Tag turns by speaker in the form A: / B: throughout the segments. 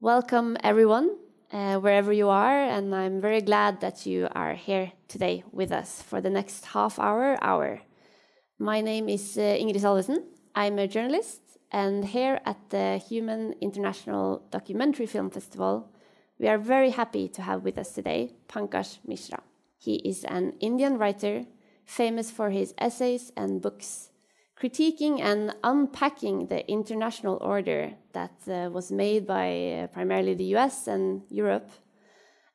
A: Welcome, everyone, uh, wherever you are, and I'm very glad that you are here today with us for the next half hour, hour. My name is uh, Ingrid Salvesen. I'm a journalist, and here at the Human International Documentary Film Festival, we are very happy to have with us today Pankaj Mishra. He is an Indian writer, famous for his essays and books critiquing and unpacking the international order that uh, was made by uh, primarily the US and Europe,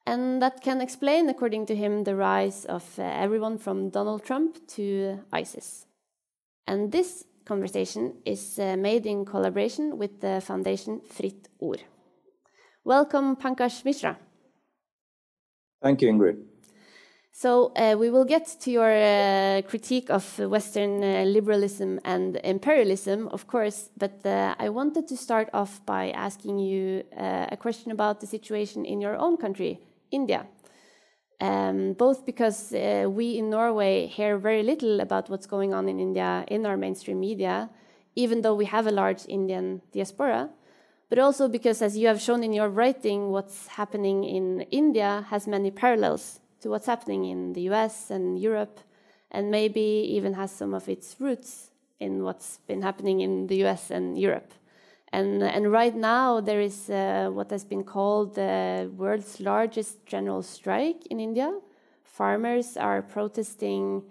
A: and that can explain, according to him, the rise of uh, everyone from Donald Trump to ISIS. And this conversation is uh, made in collaboration with the foundation Fritt Ord. Welcome, Pankaj Mishra.
B: Thank you, Ingrid.
A: So uh, we will get to your uh, critique of Western uh, liberalism and imperialism, of course. But uh, I wanted to start off by asking you uh, a question about the situation in your own country, India. Um, both because uh, we in Norway hear very little about what's going on in India in our mainstream media, even though we have a large Indian diaspora. But also because, as you have shown in your writing, what's happening in India has many parallels to what's happening in the US and Europe, and maybe even has some of its roots in what's been happening in the US and Europe. And, and right now, there is uh, what has been called the world's largest general strike in India. Farmers are protesting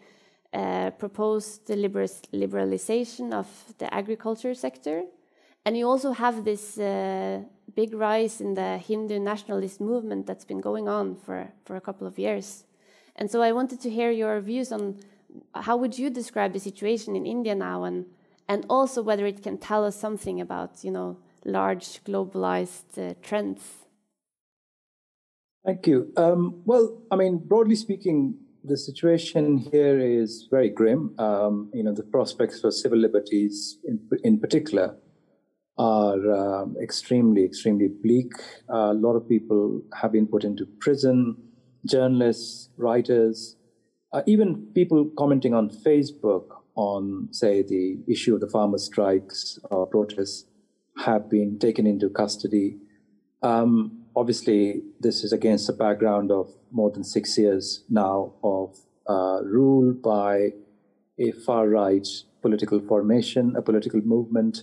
A: uh, proposed liberalization of the agriculture sector. And you also have this uh, big rise in the Hindu nationalist movement that's been going on for, for a couple of years. And so I wanted to hear your views on how would you describe the situation in India now and, and also whether it can tell us something about, you know, large globalized uh, trends.
B: Thank you. Um, well, I mean, broadly speaking, the situation here is very grim. Um, you know, the prospects for civil liberties, in, in particular, are um, extremely, extremely bleak. Uh, a lot of people have been put into prison, journalists, writers, uh, even people commenting on Facebook on, say, the issue of the farmer strikes or protests have been taken into custody. Um, obviously, this is against a background of more than six years now of uh, rule by a far right political formation, a political movement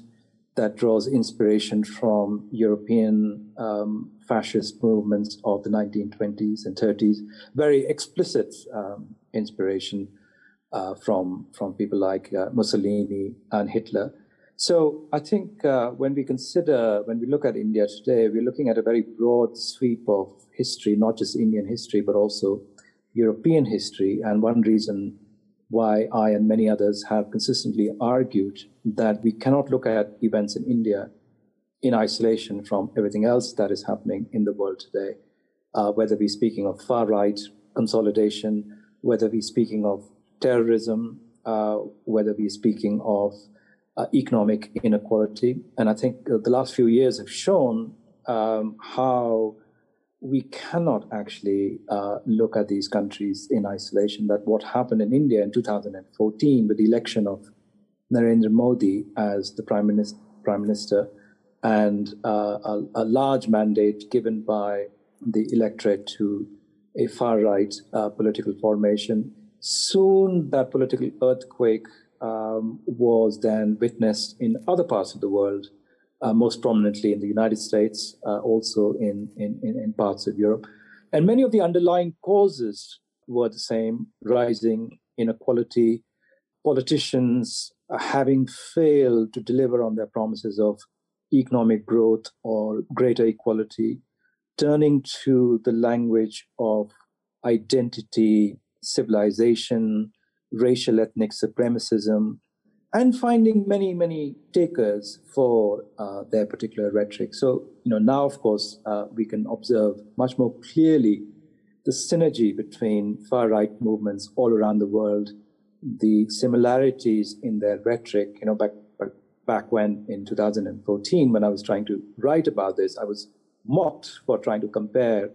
B: that draws inspiration from European um, fascist movements of the 1920s and 30s. Very explicit um, inspiration uh, from from people like uh, Mussolini and Hitler. So I think uh, when we consider when we look at India today, we're looking at a very broad sweep of history, not just Indian history, but also European history. And one reason why I and many others have consistently argued that we cannot look at events in India in isolation from everything else that is happening in the world today, uh, whether we're speaking of far right consolidation, whether we're speaking of terrorism, uh, whether we're speaking of uh, economic inequality. And I think uh, the last few years have shown um, how we cannot actually uh, look at these countries in isolation. That what happened in India in 2014 with the election of Narendra Modi as the prime minister, prime minister and uh, a, a, large mandate given by the electorate to a far right uh, political formation. Soon, that political earthquake um, was then witnessed in other parts of the world uh, most prominently in the United States, uh, also in, in, in, parts of Europe. And many of the underlying causes were the same rising inequality, politicians uh, having failed to deliver on their promises of economic growth or greater equality, turning to the language of identity, civilization, racial ethnic supremacism, and finding many, many takers for uh, their particular rhetoric. So, you know, now, of course, uh, we can observe much more clearly the synergy between far right movements all around the world, the similarities in their rhetoric. You know, back, back, back when in 2014, when I was trying to write about this, I was mocked for trying to compare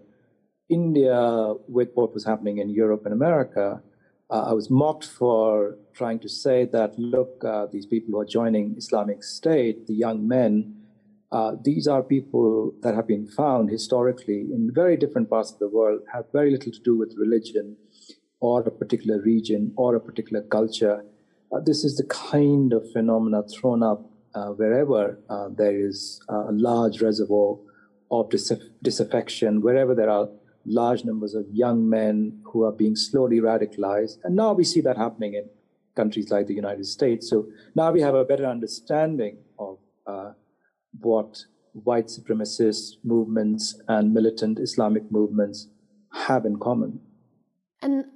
B: India with what was happening in Europe and America I was mocked for trying to say that, look, uh, these people who are joining Islamic State, the young men, Uh, these are people that have been found historically in very different parts of the world, have very little to do with religion or a particular region or a particular culture. Uh, this is the kind of phenomena thrown up uh, wherever uh, there is a large reservoir of dis- disaffection, wherever there are large numbers of young men who are being slowly radicalized. And now we see that happening in countries like the United States. So now we have a better understanding of uh, what white supremacist movements and militant Islamic movements have in common.
A: And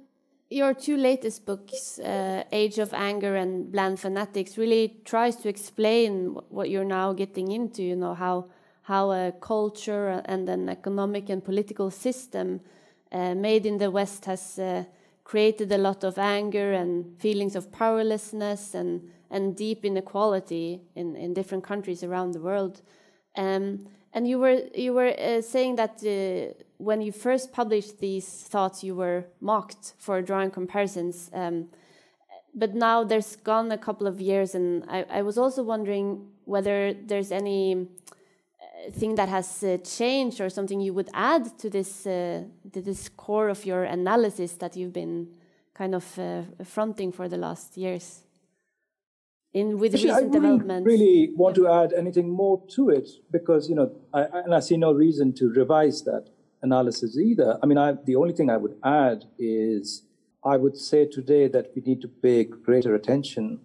A: your two latest books, uh, Age of Anger and Bland Fanatics, really tries to explain what you're now getting into. You know how how a culture and an economic and political system uh, made in the West has uh, created a lot of anger and feelings of powerlessness and and deep inequality in, in different countries around the world. Um, and you were you were uh, saying that uh, when you first published these thoughts, you were mocked for drawing comparisons. Um, but now there's gone a couple of years, and I, I was also wondering whether there's any thing that has uh, changed or something you would add to this uh, to this core of your analysis that you've been kind of uh, fronting for the last years in with Actually, recent
B: I
A: developments.
B: really want to add anything more to it because you know, I, and I see no reason to revise that analysis either. I mean, I, the only thing I would add is I would say today that we need to pay greater attention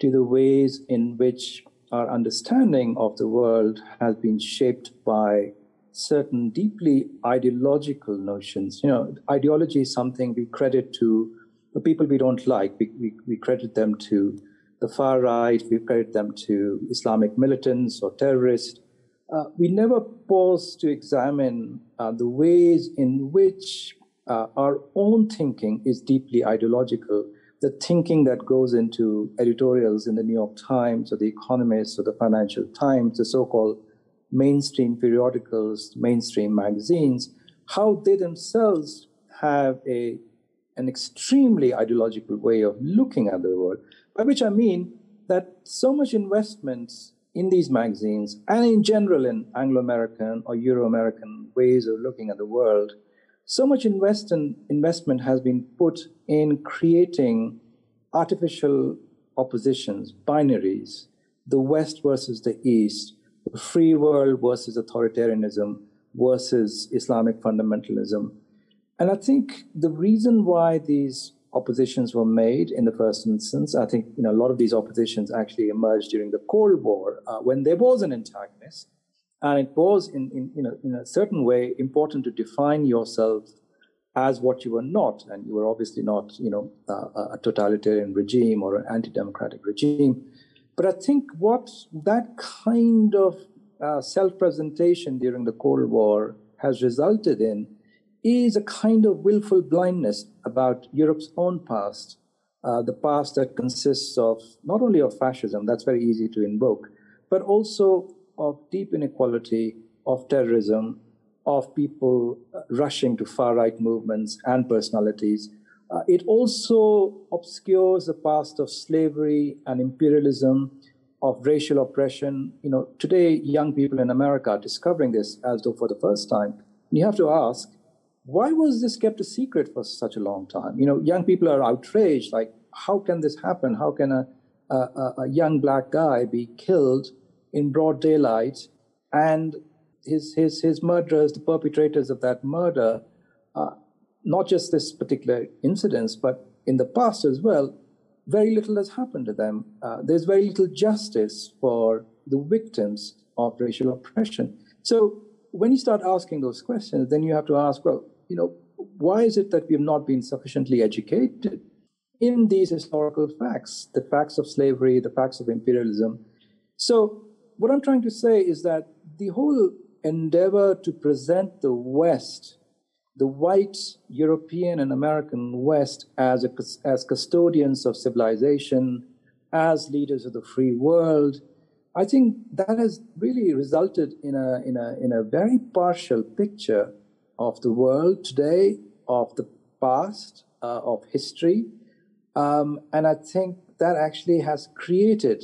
B: to the ways in which our understanding of the world has been shaped by certain deeply ideological notions. You know, ideology is something we credit to the people we don't like. We, we, we credit them to the far right, we credit them to Islamic militants or terrorists. Uh, we never pause to examine uh, the ways in which uh, our own thinking is deeply ideological. The thinking that goes into editorials in the New York Times or the Economist or the Financial Times, the so called mainstream periodicals, mainstream magazines, how they themselves have a, an extremely ideological way of looking at the world. By which I mean that so much investments in these magazines and in general in Anglo American or Euro American ways of looking at the world, so much invest in, investment has been put in creating artificial oppositions, binaries, the West versus the East, the free world versus authoritarianism versus Islamic fundamentalism. And I think the reason why these oppositions were made in the first instance. I think you know a lot of these oppositions actually emerged during the Cold War uh, when there was an antagonist, and it was in, in you know in a certain way important to define yourself as what you were not, and you were obviously not you know uh, a totalitarian regime or an anti-democratic regime. But I think what that kind of uh, self-presentation during the Cold War has resulted in is a kind of willful blindness about Europe's own past, uh, the past that consists of not only of fascism, that's very easy to invoke, but also of deep inequality, of terrorism, of people uh, rushing to far right movements and personalities. Uh, it also obscures the past of slavery and imperialism, of racial oppression. You know, today young people in America are discovering this as though for the first time. You have to ask, why was this kept a secret for such a long time? You know, young people are outraged. Like, how can this happen? How can a, a, a young black guy be killed in broad daylight and his, his, his murderers, the perpetrators of that murder, uh, not just this particular incident, but in the past as well, very little has happened to them. Uh, there's very little justice for the victims of racial oppression. So when you start asking those questions, then you have to ask, well, you know, why is it that we have not been sufficiently educated in these historical facts, the facts of slavery, the facts of imperialism? So, what I'm trying to say is that the whole endeavor to present the West, the white European and American West, as, a, as custodians of civilization, as leaders of the free world, I think that has really resulted in a, in a, in a very partial picture of the world today, of the past, uh, of history. Um, and I think that actually has created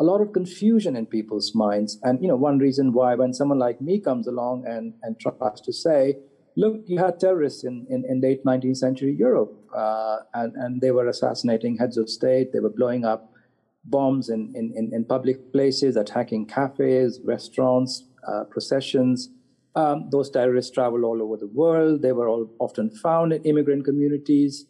B: a lot of confusion in people's minds. And you know, one reason why when someone like me comes along and, and tries to say, look, you had terrorists in, in, in late 19th century Europe, uh, and, and they were assassinating heads of state, they were blowing up bombs in, in, in, public places, attacking cafes, restaurants, uh, processions. Um, those terrorists travel all over the world. They were all often found in immigrant communities.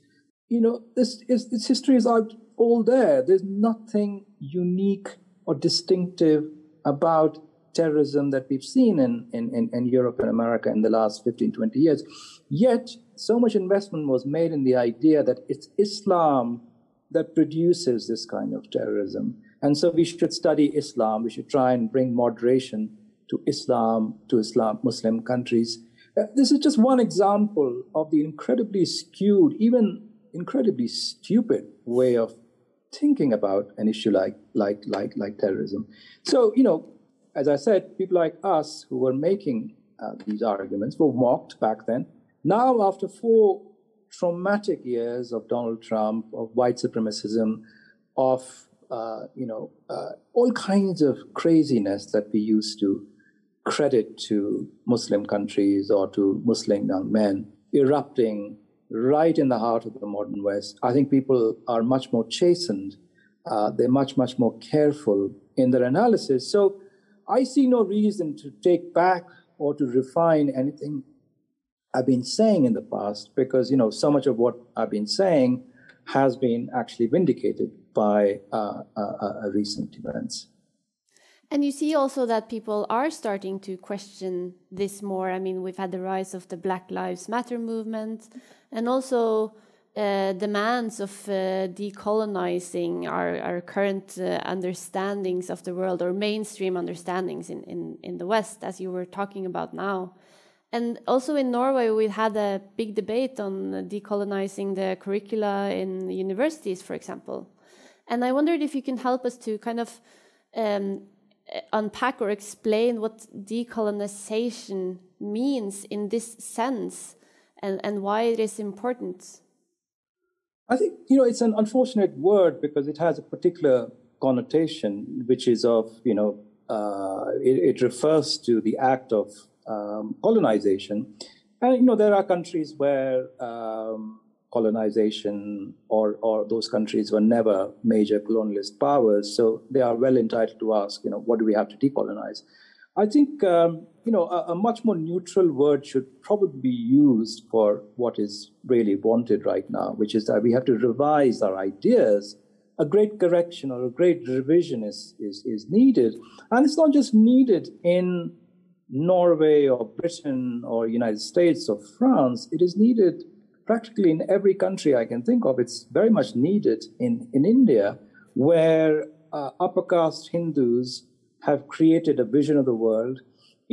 B: You know, this is this history is out all there. There's nothing unique or distinctive about terrorism that we've seen in, in, in, Europe and America in the last 15, 20 years. Yet, so much investment was made in the idea that it's Islam that produces this kind of terrorism. And so we should study Islam. We should try and bring moderation to Islam, to Islam, Muslim countries. Uh, this is just one example of the incredibly skewed, even incredibly stupid way of thinking about an issue like like like like terrorism. So you know, as I said, people like us who were making uh, these arguments were mocked back then. Now, after four traumatic years of Donald Trump, of white supremacism, of uh, you know uh, all kinds of craziness that we used to credit to Muslim countries or to Muslim young men erupting right in the heart of the modern West. I think people are much more chastened. Uh, they're much, much more careful in their analysis. So I see no reason to take back or to refine anything I've been saying in the past because, you know, so much of what I've been saying has been actually vindicated by uh, uh, uh recent events.
A: And you see also that people are starting to question this more. I mean, we've had the rise of the Black Lives Matter movement and also uh, demands of uh, decolonizing our, our current uh, understandings of the world or mainstream understandings in, in, in the West, as you were talking about now. And also in Norway, we had a big debate on decolonizing the curricula in universities, for example. And I wondered if you can help us to kind of um, unpack or explain what decolonization means in this sense and, and why it is important?
B: I think, you know, it's an unfortunate word because it has a particular connotation, which is of, you know, uh, it, it, refers to the act of um, colonization. And, you know, there are countries where um, colonization or, or those countries were never major colonialist powers. So they are well entitled to ask, you know, what do we have to decolonize? I think um, you know a, a, much more neutral word should probably be used for what is really wanted right now, which is that we have to revise our ideas. A great correction or a great revision is is, is needed, and it's not just needed in Norway or Britain or United States or France. It is needed practically in every country I can think of. It's very much needed in in India, where uh, upper caste Hindus have created a vision of the world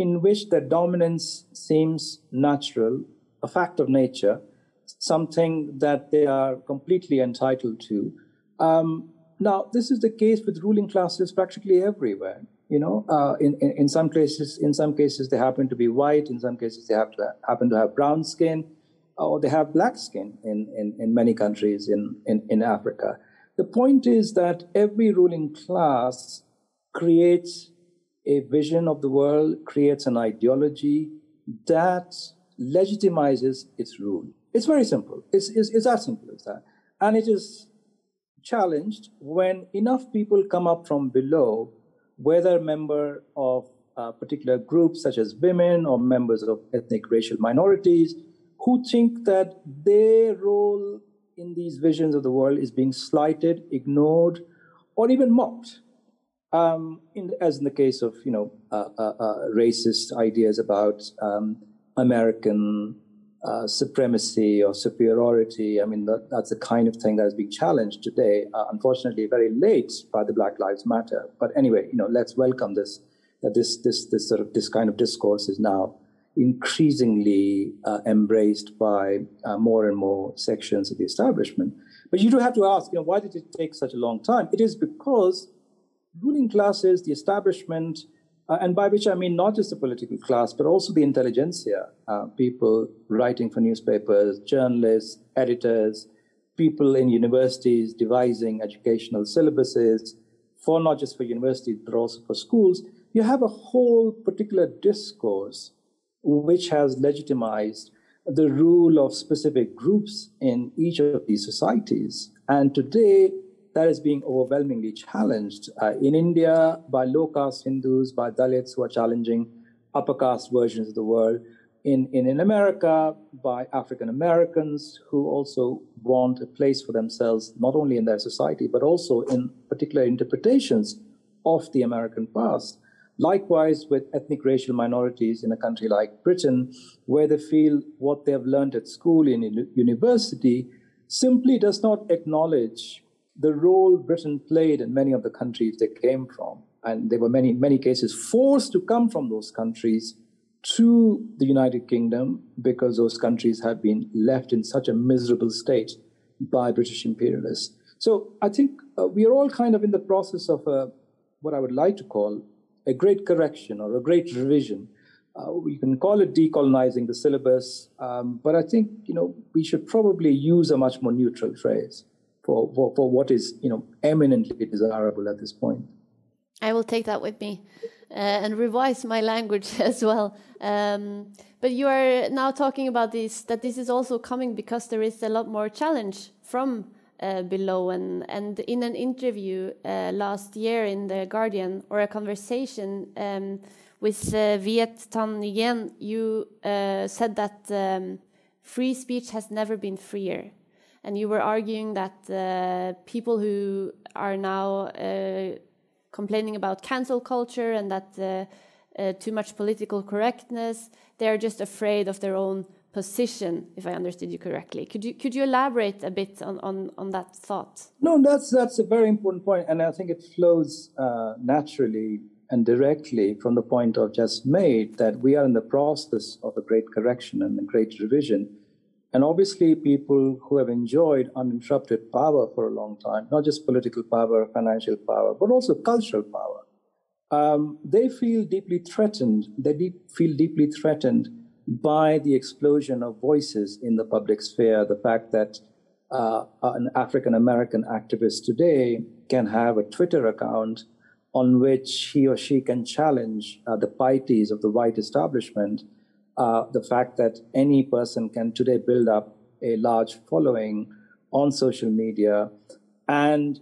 B: in which their dominance seems natural, a fact of nature, something that they are completely entitled to. Um, now, this is the case with ruling classes practically everywhere. You know, uh, in, in, in some cases, in some cases they happen to be white. In some cases, they have to happen to have brown skin, or they have black skin. In in, in many countries in, in in Africa, the point is that every ruling class creates a vision of the world, creates an ideology that legitimizes its rule. It's very simple. It's, it's, it's as simple as that. And it is challenged when enough people come up from below, whether member of uh, particular groups such as women or members of ethnic racial minorities, who think that their role in these visions of the world is being slighted, ignored, or even mocked um, in, as in the case of you know uh, uh, uh, racist ideas about um, American uh, supremacy or superiority. I mean, that, that's the kind of thing that is being challenged today. Uh, unfortunately, very late by the Black Lives Matter. But anyway, you know, let's welcome this. That this this this sort of this kind of discourse is now increasingly uh, embraced by more and more sections of the establishment. But you do have to ask, you know, why did it take such a long time? It is because ruling classes, the establishment, uh, and by which I mean not just the political class, but also the intelligentsia, uh, people writing for newspapers, journalists, editors, people in universities devising educational syllabuses, for not just for universities, but also for schools, you have a whole particular discourse which has legitimized the rule of specific groups in each of these societies. And today, that is being overwhelmingly challenged. Uh, in India, by low caste Hindus, by Dalits who are challenging upper caste versions of the world. In, in, in America, by African Americans who also want a place for themselves, not only in their society, but also in particular interpretations of the American past. Likewise, with ethnic racial minorities in a country like Britain, where they feel what they have learned at school in university simply does not acknowledge the role Britain played in many of the countries they came from. And there were many, many cases forced to come from those countries to the United Kingdom because those countries had been left in such a miserable state by British imperialists. So I think uh, we are all kind of in the process of a, what I would like to call a great correction or a great revision. Uh, we can call it decolonizing the syllabus, um, but I think you know we should probably use a much more neutral phrase for, for, for what is you know eminently desirable at this point.
A: I will take that with me uh, and revise my language as well. Um, but you are now talking about this that this is also coming because there is a lot more challenge from uh, below and and in an interview uh, last year in the Guardian or a conversation um, with uh, Viet Thanh Nguyen, you uh, said that um, free speech has never been freer, and you were arguing that uh, people who are now uh, complaining about cancel culture and that too much political correctness, they are just afraid of their own position, if I understood you correctly. Could you could you elaborate a bit on on, on that thought?
B: No, that's that's a very important point, and I think it flows uh, naturally and directly from the point I've just made that we are in the process of a great correction and a great revision. And obviously, people who have enjoyed uninterrupted power for a long time, not just political power, financial power, but also cultural power, um, they feel deeply threatened. They feel deeply threatened by the explosion of voices in the public sphere, the fact that uh, an African American activist today can have a Twitter account on which he or she can challenge uh, the pieties of the white establishment, uh, the fact that any person can today build up a large following on social media and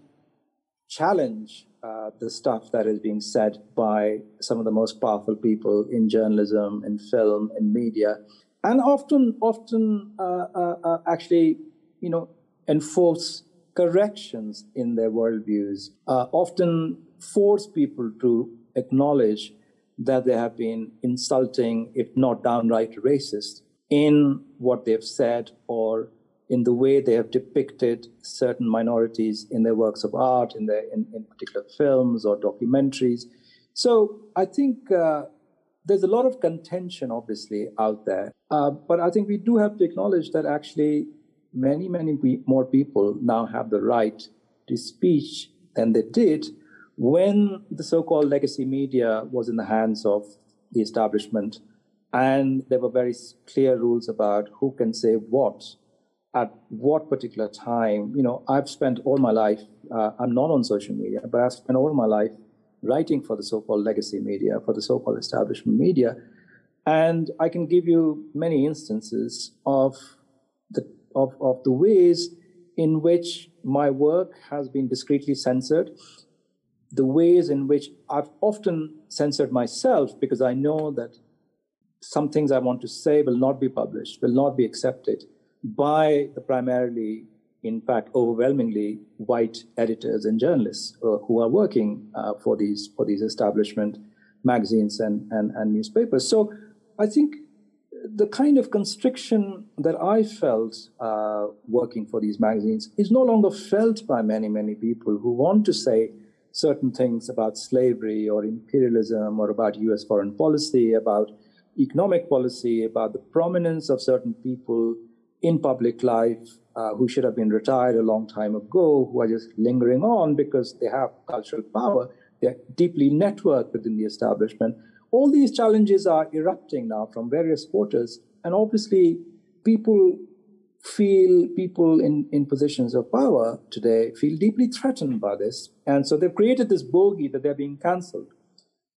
B: challenge uh, the stuff that is being said by some of the most powerful people in journalism, in film, in media, and often, often uh, uh, uh, actually, you know, enforce corrections in their worldviews. Uh, often force people to acknowledge that they have been insulting, if not downright racist, in what they've said or in the way they have depicted certain minorities in their works of art, in their in, in particular films or documentaries. So I think uh, there's a lot of contention, obviously, out there. Uh, but I think we do have to acknowledge that actually many, many more people now have the right to speech than they did when the so-called legacy media was in the hands of the establishment and there were very clear rules about who can say what at what particular time. You know, I've spent all my life, uh, I'm not on social media, but I've spent all my life writing for the so called legacy media, for the so called establishment media. And I can give you many instances of the, of, of the ways in which my work has been discreetly censored, the ways in which I've often censored myself because I know that some things I want to say will not be published, will not be accepted by the primarily, in fact, overwhelmingly white editors and journalists uh, who are working uh, for these for these establishment magazines and, and, and newspapers. So I think the kind of constriction that I felt uh, working for these magazines is no longer felt by many, many people who want to say certain things about slavery or imperialism or about US foreign policy, about economic policy, about the prominence of certain people in public life uh, who should have been retired a long time ago, who are just lingering on because they have cultural power. They're deeply networked within the establishment. All these challenges are erupting now from various quarters. And obviously, people feel people in, in positions of power today feel deeply threatened by this. And so they've created this bogey that they're being cancelled,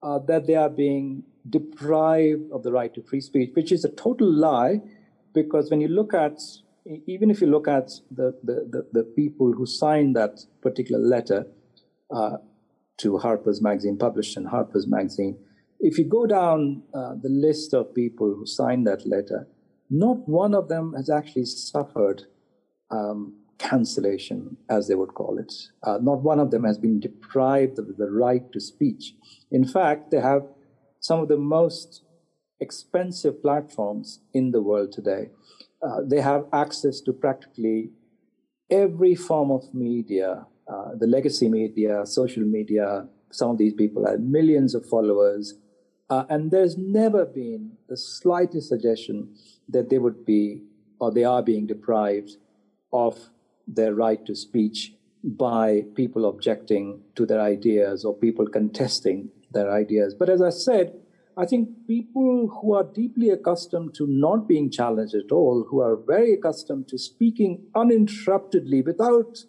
B: uh, that they are being deprived of the right to free speech, which is a total lie, because when you look at, even if you look at the, the, the, the people who signed that particular letter uh, to Harper's Magazine, published in Harper's Magazine, if you go down uh, the list of people who signed that letter, not one of them has actually suffered um, cancellation, as they would call it. Uh, not one of them has been deprived of the right to speech. In fact, they have some of the most expensive platforms in the world today. Uh, they have access to practically every form of media, uh, the legacy media, social media. Some of these people have millions of followers. Uh, and there's never been the slightest suggestion that they would be or they are being deprived of their right to speech by people objecting to their ideas or people contesting their ideas. But as I said, I think people who are deeply accustomed to not being challenged at all, who are very accustomed to speaking uninterruptedly without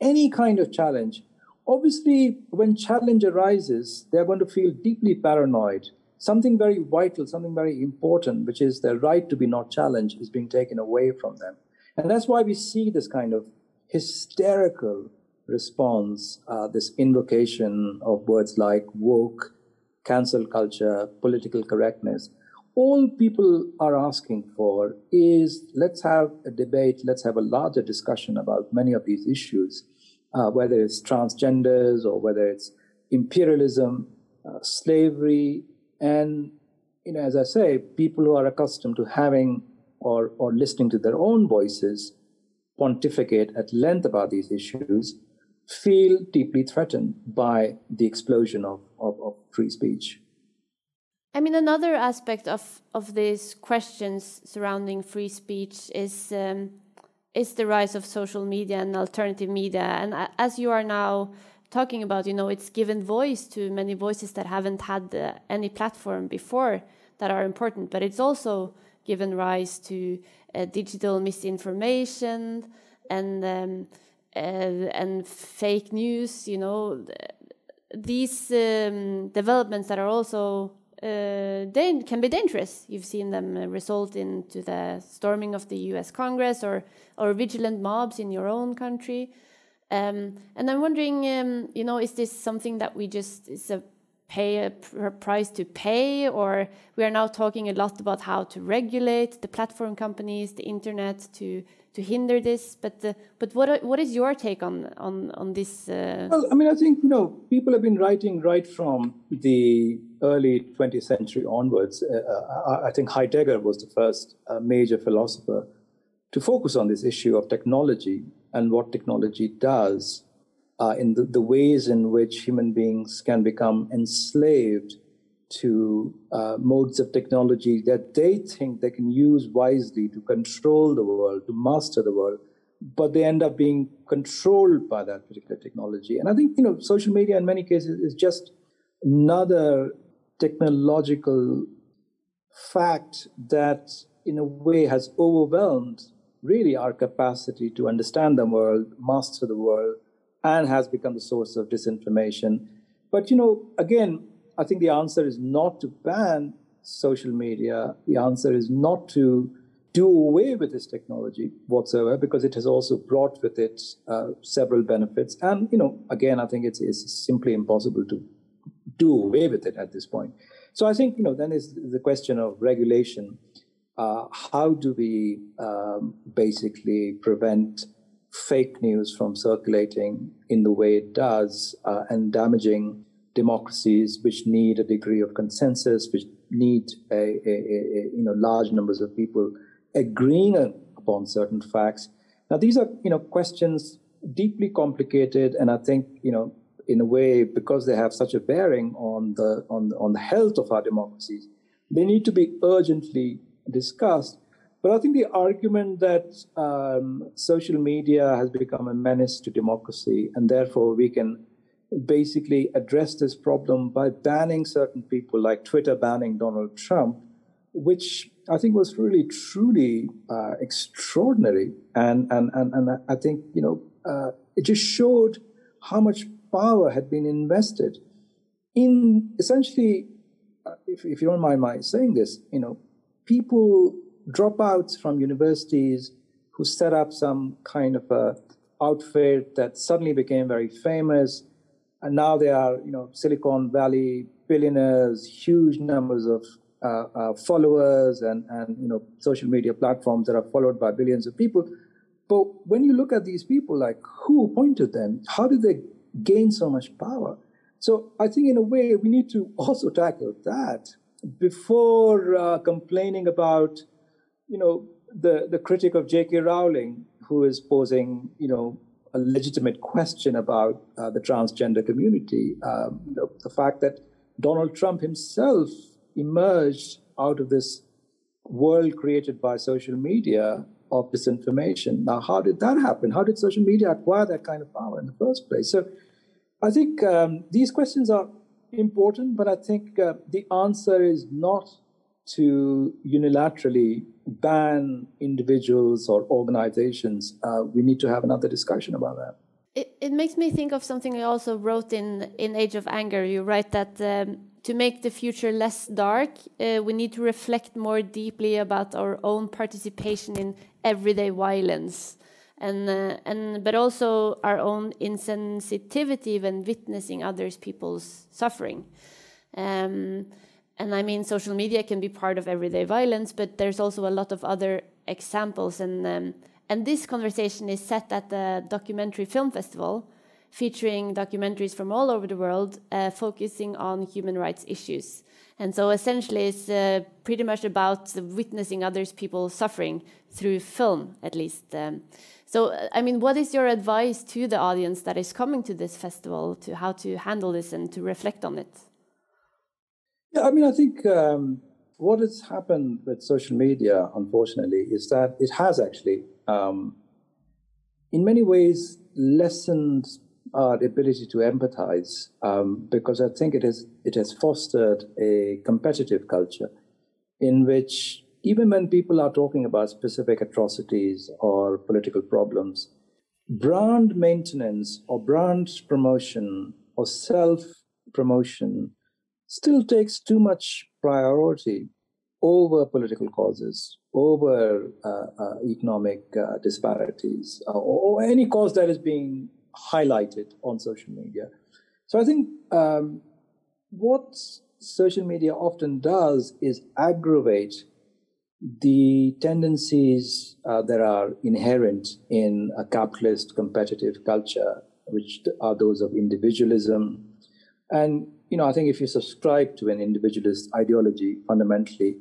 B: any kind of challenge, obviously, when challenge arises, they're going to feel deeply paranoid something very vital, something very important, which is their right to be not challenged, is being taken away from them. And that's why we see this kind of hysterical response, uh, this invocation of words like woke, cancel culture, political correctness. All people are asking for is let's have a debate, let's have a larger discussion about many of these issues, uh, whether it's transgenders or whether it's imperialism, uh, slavery, and you know, as I say, people who are accustomed to having or, or listening to their own voices pontificate at length about these issues feel deeply threatened by the explosion of, of, of free speech.
A: I mean, another aspect of, of these questions surrounding free speech is um, is the rise of social media and alternative media. And as you are now talking about, you know, it's given voice to many voices that haven't had uh, any platform before that are important, but it's also given rise to uh, digital misinformation and um, uh, and fake news. You know, these um, developments that are also uh, can be dangerous. You've seen them uh, result into the storming of the U.S. Congress or or vigilant mobs in your own country. Um, and I'm wondering, um, you know, is this something that we just is a pay a price to pay, or we are now talking a lot about how to regulate the platform companies, the internet, to to hinder this. But uh, but what what is your take on on on this? Uh...
B: Well, I mean, I think you know people have been writing right from the early 20th century onwards. Uh, uh I, I think Heidegger was the first uh, major philosopher to focus on this issue of technology and what technology does uh, in the, the, ways in which human beings can become enslaved to uh, modes of technology that they think they can use wisely to control the world, to master the world, but they end up being controlled by that particular technology. And I think, you know, social media in many cases is just another technological fact that, in a way, has overwhelmed really our capacity to understand the world, master the world, and has become the source of disinformation. But, you know, again, I think the answer is not to ban social media. The answer is not to do away with this technology whatsoever, because it has also brought with it uh, several benefits. And, you know, again, I think it's, it's simply impossible to do away with it at this point. So I think, you know, then is the question of regulation uh, how do we um, basically prevent fake news from circulating in the way it does uh, and damaging democracies which need a degree of consensus, which need a, a, a, you know large numbers of people agreeing upon certain facts. Now these are you know questions deeply complicated, and I think you know in a way because they have such a bearing on the on on the health of our democracies, they need to be urgently discussed. But I think the argument that um, social media has become a menace to democracy, and therefore we can basically address this problem by banning certain people, like Twitter banning Donald Trump, which I think was really truly uh, extraordinary, and and and and I think you know uh, it just showed how much power had been invested in essentially, uh, if, if you don't mind my saying this, you know, people dropouts from universities who set up some kind of a outfit that suddenly became very famous, and now they are you know Silicon Valley billionaires, huge numbers of uh, uh, followers and, and you know social media platforms that are followed by billions of people. But when you look at these people, like who appointed them? How did they gain so much power? So I think in a way we need to also tackle that before uh, complaining about, you know, the, the critic of J.K. Rowling who is posing, you know, a legitimate question about uh, the transgender community. Um, the fact that Donald Trump himself emerged out of this world created by social media of disinformation. Now, how did that happen? How did social media acquire that kind of power in the first place? So, I think um, these questions are important, but I think uh, the answer is not to unilaterally ban individuals or organizations. Uh, we need to have another discussion about that.
A: It, it makes me think of something I also wrote in in Age of Anger. You write that um, to make the future less dark, uh, we need to reflect more deeply about our own participation in everyday violence, and uh, and but also our own insensitivity when witnessing others people's suffering. Um, and I mean, social media can be part of everyday violence, but there's also a lot of other examples. And um, and this conversation is set at the documentary film festival, featuring documentaries from all over the world, uh, focusing on human rights issues. And so essentially, it's uh, pretty much about witnessing others people suffering through film, at least. Um, so, I mean, what is your advice to the audience that is coming to this festival to how to handle this and to reflect on it?
B: Yeah, I mean, I think um, what has happened with social media, unfortunately, is that it has actually, um, in many ways, lessened our ability to empathize um, because I think it has it has fostered a competitive culture in which even when people are talking about specific atrocities or political problems, brand maintenance or brand promotion or self promotion still takes too much priority over political causes, over uh, uh, economic uh, disparities, uh, or, any cause that is being highlighted on social media. So I think um, what social media often does is aggravate the tendencies uh, that are inherent in a capitalist competitive culture, which are those of individualism and you know, I think if you subscribe to an individualist ideology, fundamentally,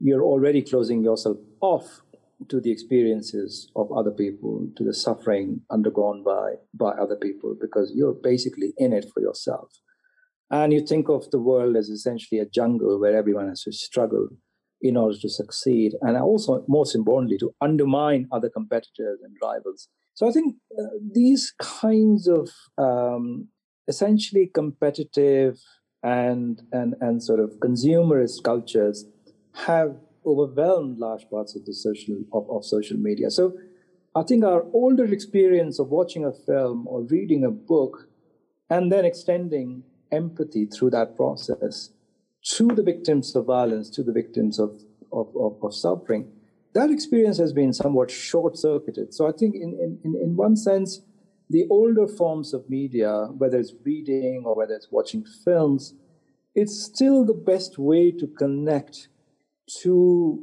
B: you're already closing yourself off to the experiences of other people, to the suffering undergone by by other people, because you're basically in it for yourself. And you think of the world as essentially a jungle where everyone has to struggle in order to succeed, and also, most importantly, to undermine other competitors and rivals. So I think uh, these kinds of um, essentially competitive and, and, and sort of consumerist cultures have overwhelmed large parts of the social of, of social media. So I think our older experience of watching a film or reading a book and then extending empathy through that process to the victims of violence, to the victims of, of, of, of suffering, that experience has been somewhat short circuited. So I think, in, in, in one sense, the older forms of media, whether it's reading or whether it's watching films, it's still the best way to connect to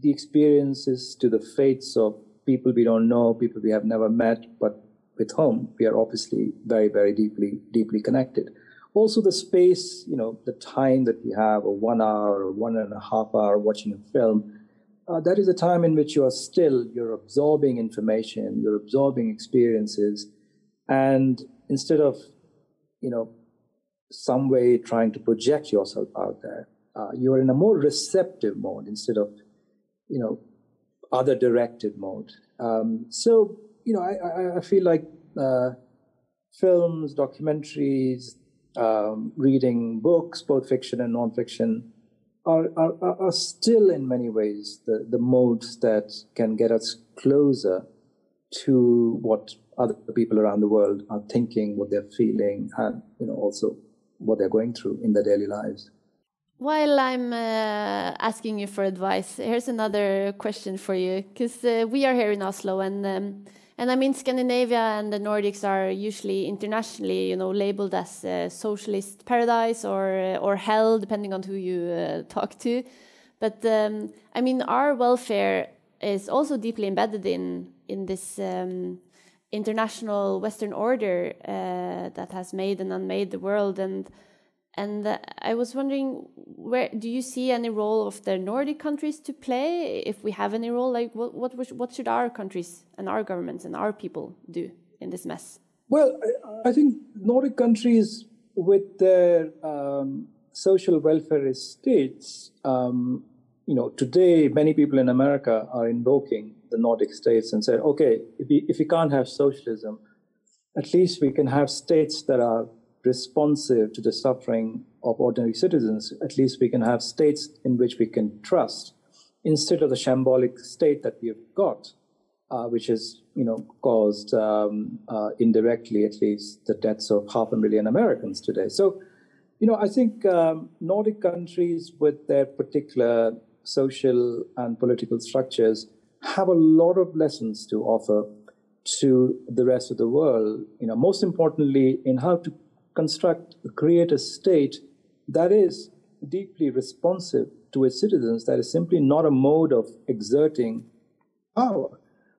B: the experiences, to the fates of people we don't know, people we have never met, but with whom we are obviously very, very deeply, deeply connected. Also, the space, you know, the time that we have, a one hour or one and a half hour watching a film, uh, that is a time in which you are still you're absorbing information you're absorbing experiences and instead of you know some way trying to project yourself out there uh, you're in a more receptive mode instead of you know other directed mode. Um, so you know i, I, I feel like uh, films documentaries um, reading books both fiction and nonfiction are, are, are still in many ways the, the modes that can get us closer to what other people around the world are thinking, what they're feeling, and you know also what they're going through in their daily lives.
A: While I'm uh, asking you for advice, here's another question for you, because uh, we are here in Oslo, and um, and I mean Scandinavia and the Nordics are usually internationally, you know, labeled as a socialist paradise or or hell, depending on who you uh, talk to. But um, I mean, our welfare is also deeply embedded in in this um, international Western order uh, that has made and unmade the world. And and uh, I was wondering, where do you see any role of the Nordic countries to play? If we have any role, like what what what should our countries and our governments and our people do in this mess?
B: Well, I, think Nordic countries with their um, social welfare states um, you know, today many people in America are invoking the Nordic states and say, okay, if we, if we can't have socialism, at least we can have states that are responsive to the suffering of ordinary citizens. At least we can have states in which we can trust instead of the shambolic state that we have got, uh, which has, you know, caused um, uh, indirectly at least the deaths of half a million Americans today. So, you know, I think um, Nordic countries with their particular social and political structures have a lot of lessons to offer to the rest of the world. You know, most importantly, in how to construct, create a state that is deeply responsive to its citizens, that is simply not a mode of exerting power.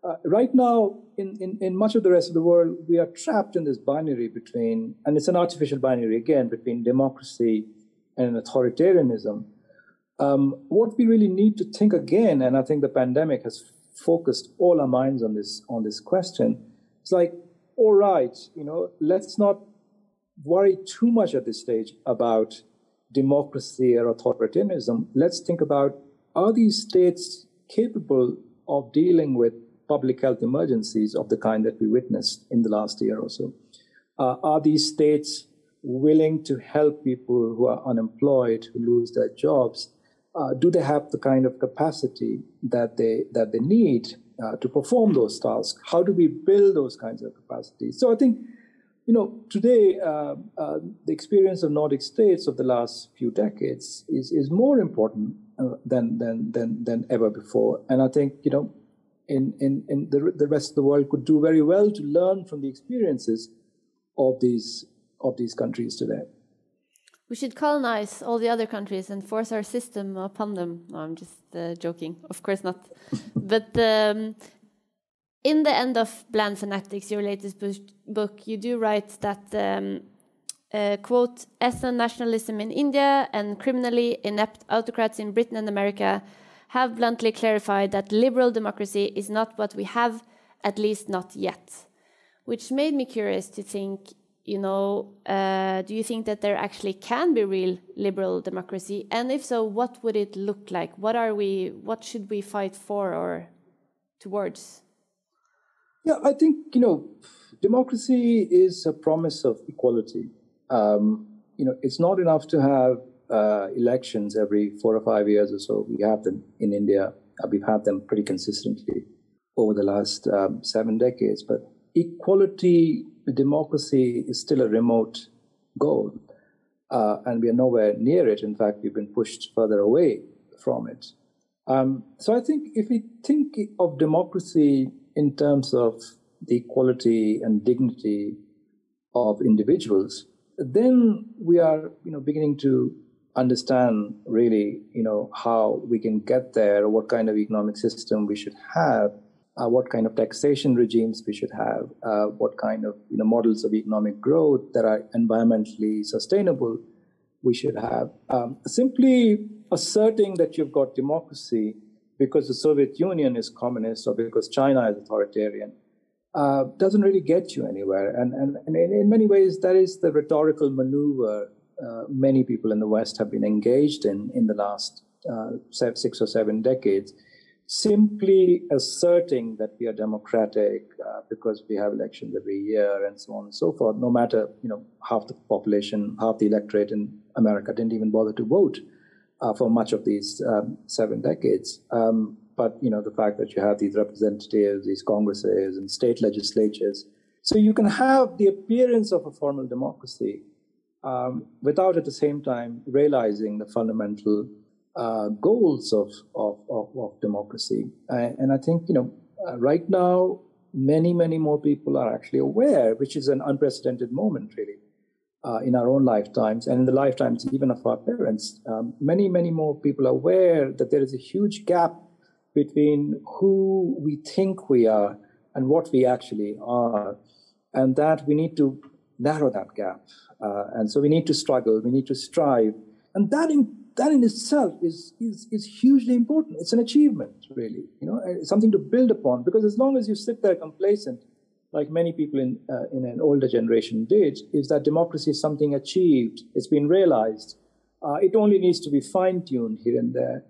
B: Uh, right now, in, in, in much of the rest of the world, we are trapped in this binary between, and it's an artificial binary again, between democracy and authoritarianism. Um, what we really need to think again, and I think the pandemic has focused all our minds on this on this question. It's like, all right, you know, let's not worry too much at this stage about democracy or authoritarianism. Let's think about are these states capable of dealing with public health emergencies of the kind that we witnessed in the last year or so? Uh, are these states willing to help people who are unemployed, who lose their jobs? uh, do they have the kind of capacity that they that they need uh, to perform those tasks? How do we build those kinds of capacities? So I think, you know, today uh, uh the experience of Nordic states of the last few decades is is more important uh, than than than than ever before, and I think you know. In, in, in the, the rest of the world could do very well to learn from the experiences of these of these countries today
A: we should colonize all the other countries and force our system upon them. No, I'm just uh, joking. Of course not. but um, in the end of Bland Fanatics, your latest book, you do write that, um, uh, quote, ethno nationalism in India and criminally inept autocrats in Britain and America have bluntly clarified that liberal democracy is not what we have, at least not yet. Which made me curious to think you know, uh, do you think that there actually can be real liberal democracy? And if so, what would it look like? What are we? What should we fight for or towards?
B: Yeah, I think you know, democracy is a promise of equality. Um, you know, it's not enough to have uh, elections every four or five years or so. We have them in India. Uh, we've had them pretty consistently over the last um, seven decades. But equality democracy is still a remote goal, uh, and we are nowhere near it. In fact, we've been pushed further away from it. Um, so I think if we think of democracy in terms of the equality and dignity of individuals, then we are, you know, beginning to understand really, you know, how we can get there, what kind of economic system we should have uh, what kind of taxation regimes we should have, uh, what kind of you know, models of economic growth that are environmentally sustainable we should have. Um, simply asserting that you've got democracy because the Soviet Union is communist or because China is authoritarian uh, doesn't really get you anywhere. And, and, and in, in, many ways, that is the rhetorical maneuver uh, many people in the West have been engaged in in the last uh, six or seven decades simply asserting that we are democratic uh, because we have elections every year and so on and so forth, no matter, you know, half the population, half the electorate in America didn't even bother to vote uh, for much of these um, seven decades. Um, but you know the fact that you have these representatives, these congresses, and state legislatures, so you can have the appearance of a formal democracy um, without at the same time realizing the fundamental uh, goals of, of, of, of democracy. And, and I think you know uh, right now many many more people are actually aware, which is an unprecedented moment really uh, in our own lifetimes and in the lifetimes even of our parents. Um, many, many more people are aware that there is a huge gap between who we think we are and what we actually are, and that we need to narrow that gap. Uh, and so we need to struggle, we need to strive, and that in that in itself is, is is hugely important. It's an achievement, really. You know, something to build upon. Because as long as you sit there complacent like many people in, uh, in an older generation did, is that democracy is something achieved, it's been realized. Uh, it only needs to be fine tuned here and there.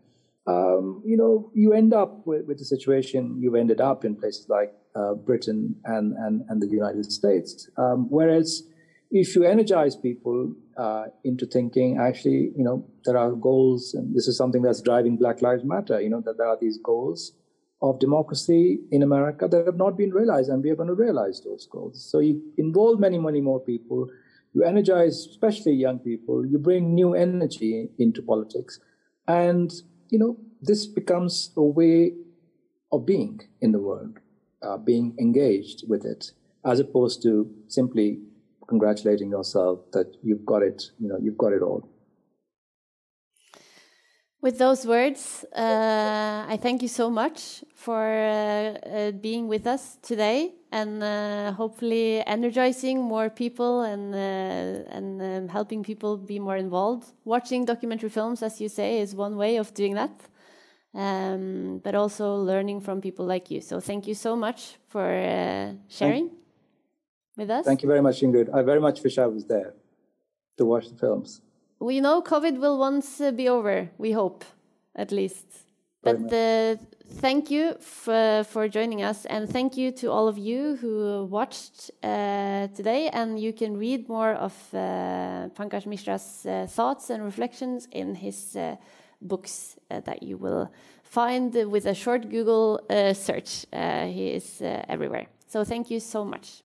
B: Um, you know, you end up with, with the situation you've ended up in places like uh, Britain and, and, and the United States. Um, whereas if you energize people uh, into thinking, actually, you know, there are goals, and this is something that's driving Black Lives Matter, you know, that there are these goals of democracy in America that have not been realized, and we are going to realize those goals. So you involve many, many more people. You energize, especially young people. You bring new energy into politics, and you know this becomes a way of being in the world, uh, being engaged with it, as opposed to simply congratulating yourself that you've got it. You know, you've got it all.
A: With those words, uh, I thank you so much for uh, uh, being with us today and uh, hopefully energizing more people and uh, and um, helping people be more involved. Watching documentary films, as you say, is one way of doing that, um, but also learning from people like you. So thank you so much for uh, sharing
B: thank
A: with us.
B: Thank you very much, Ingrid. I very much wish I was there to watch the films
A: we know COVID will once uh, be over. We hope, at least. But uh, thank you for, for joining us, and thank you to all of you who watched uh, today. And you can read more of uh, Pankaj Mishra's uh, thoughts and reflections in his uh, books that you will find with a short Google search. he is everywhere. So thank you so much.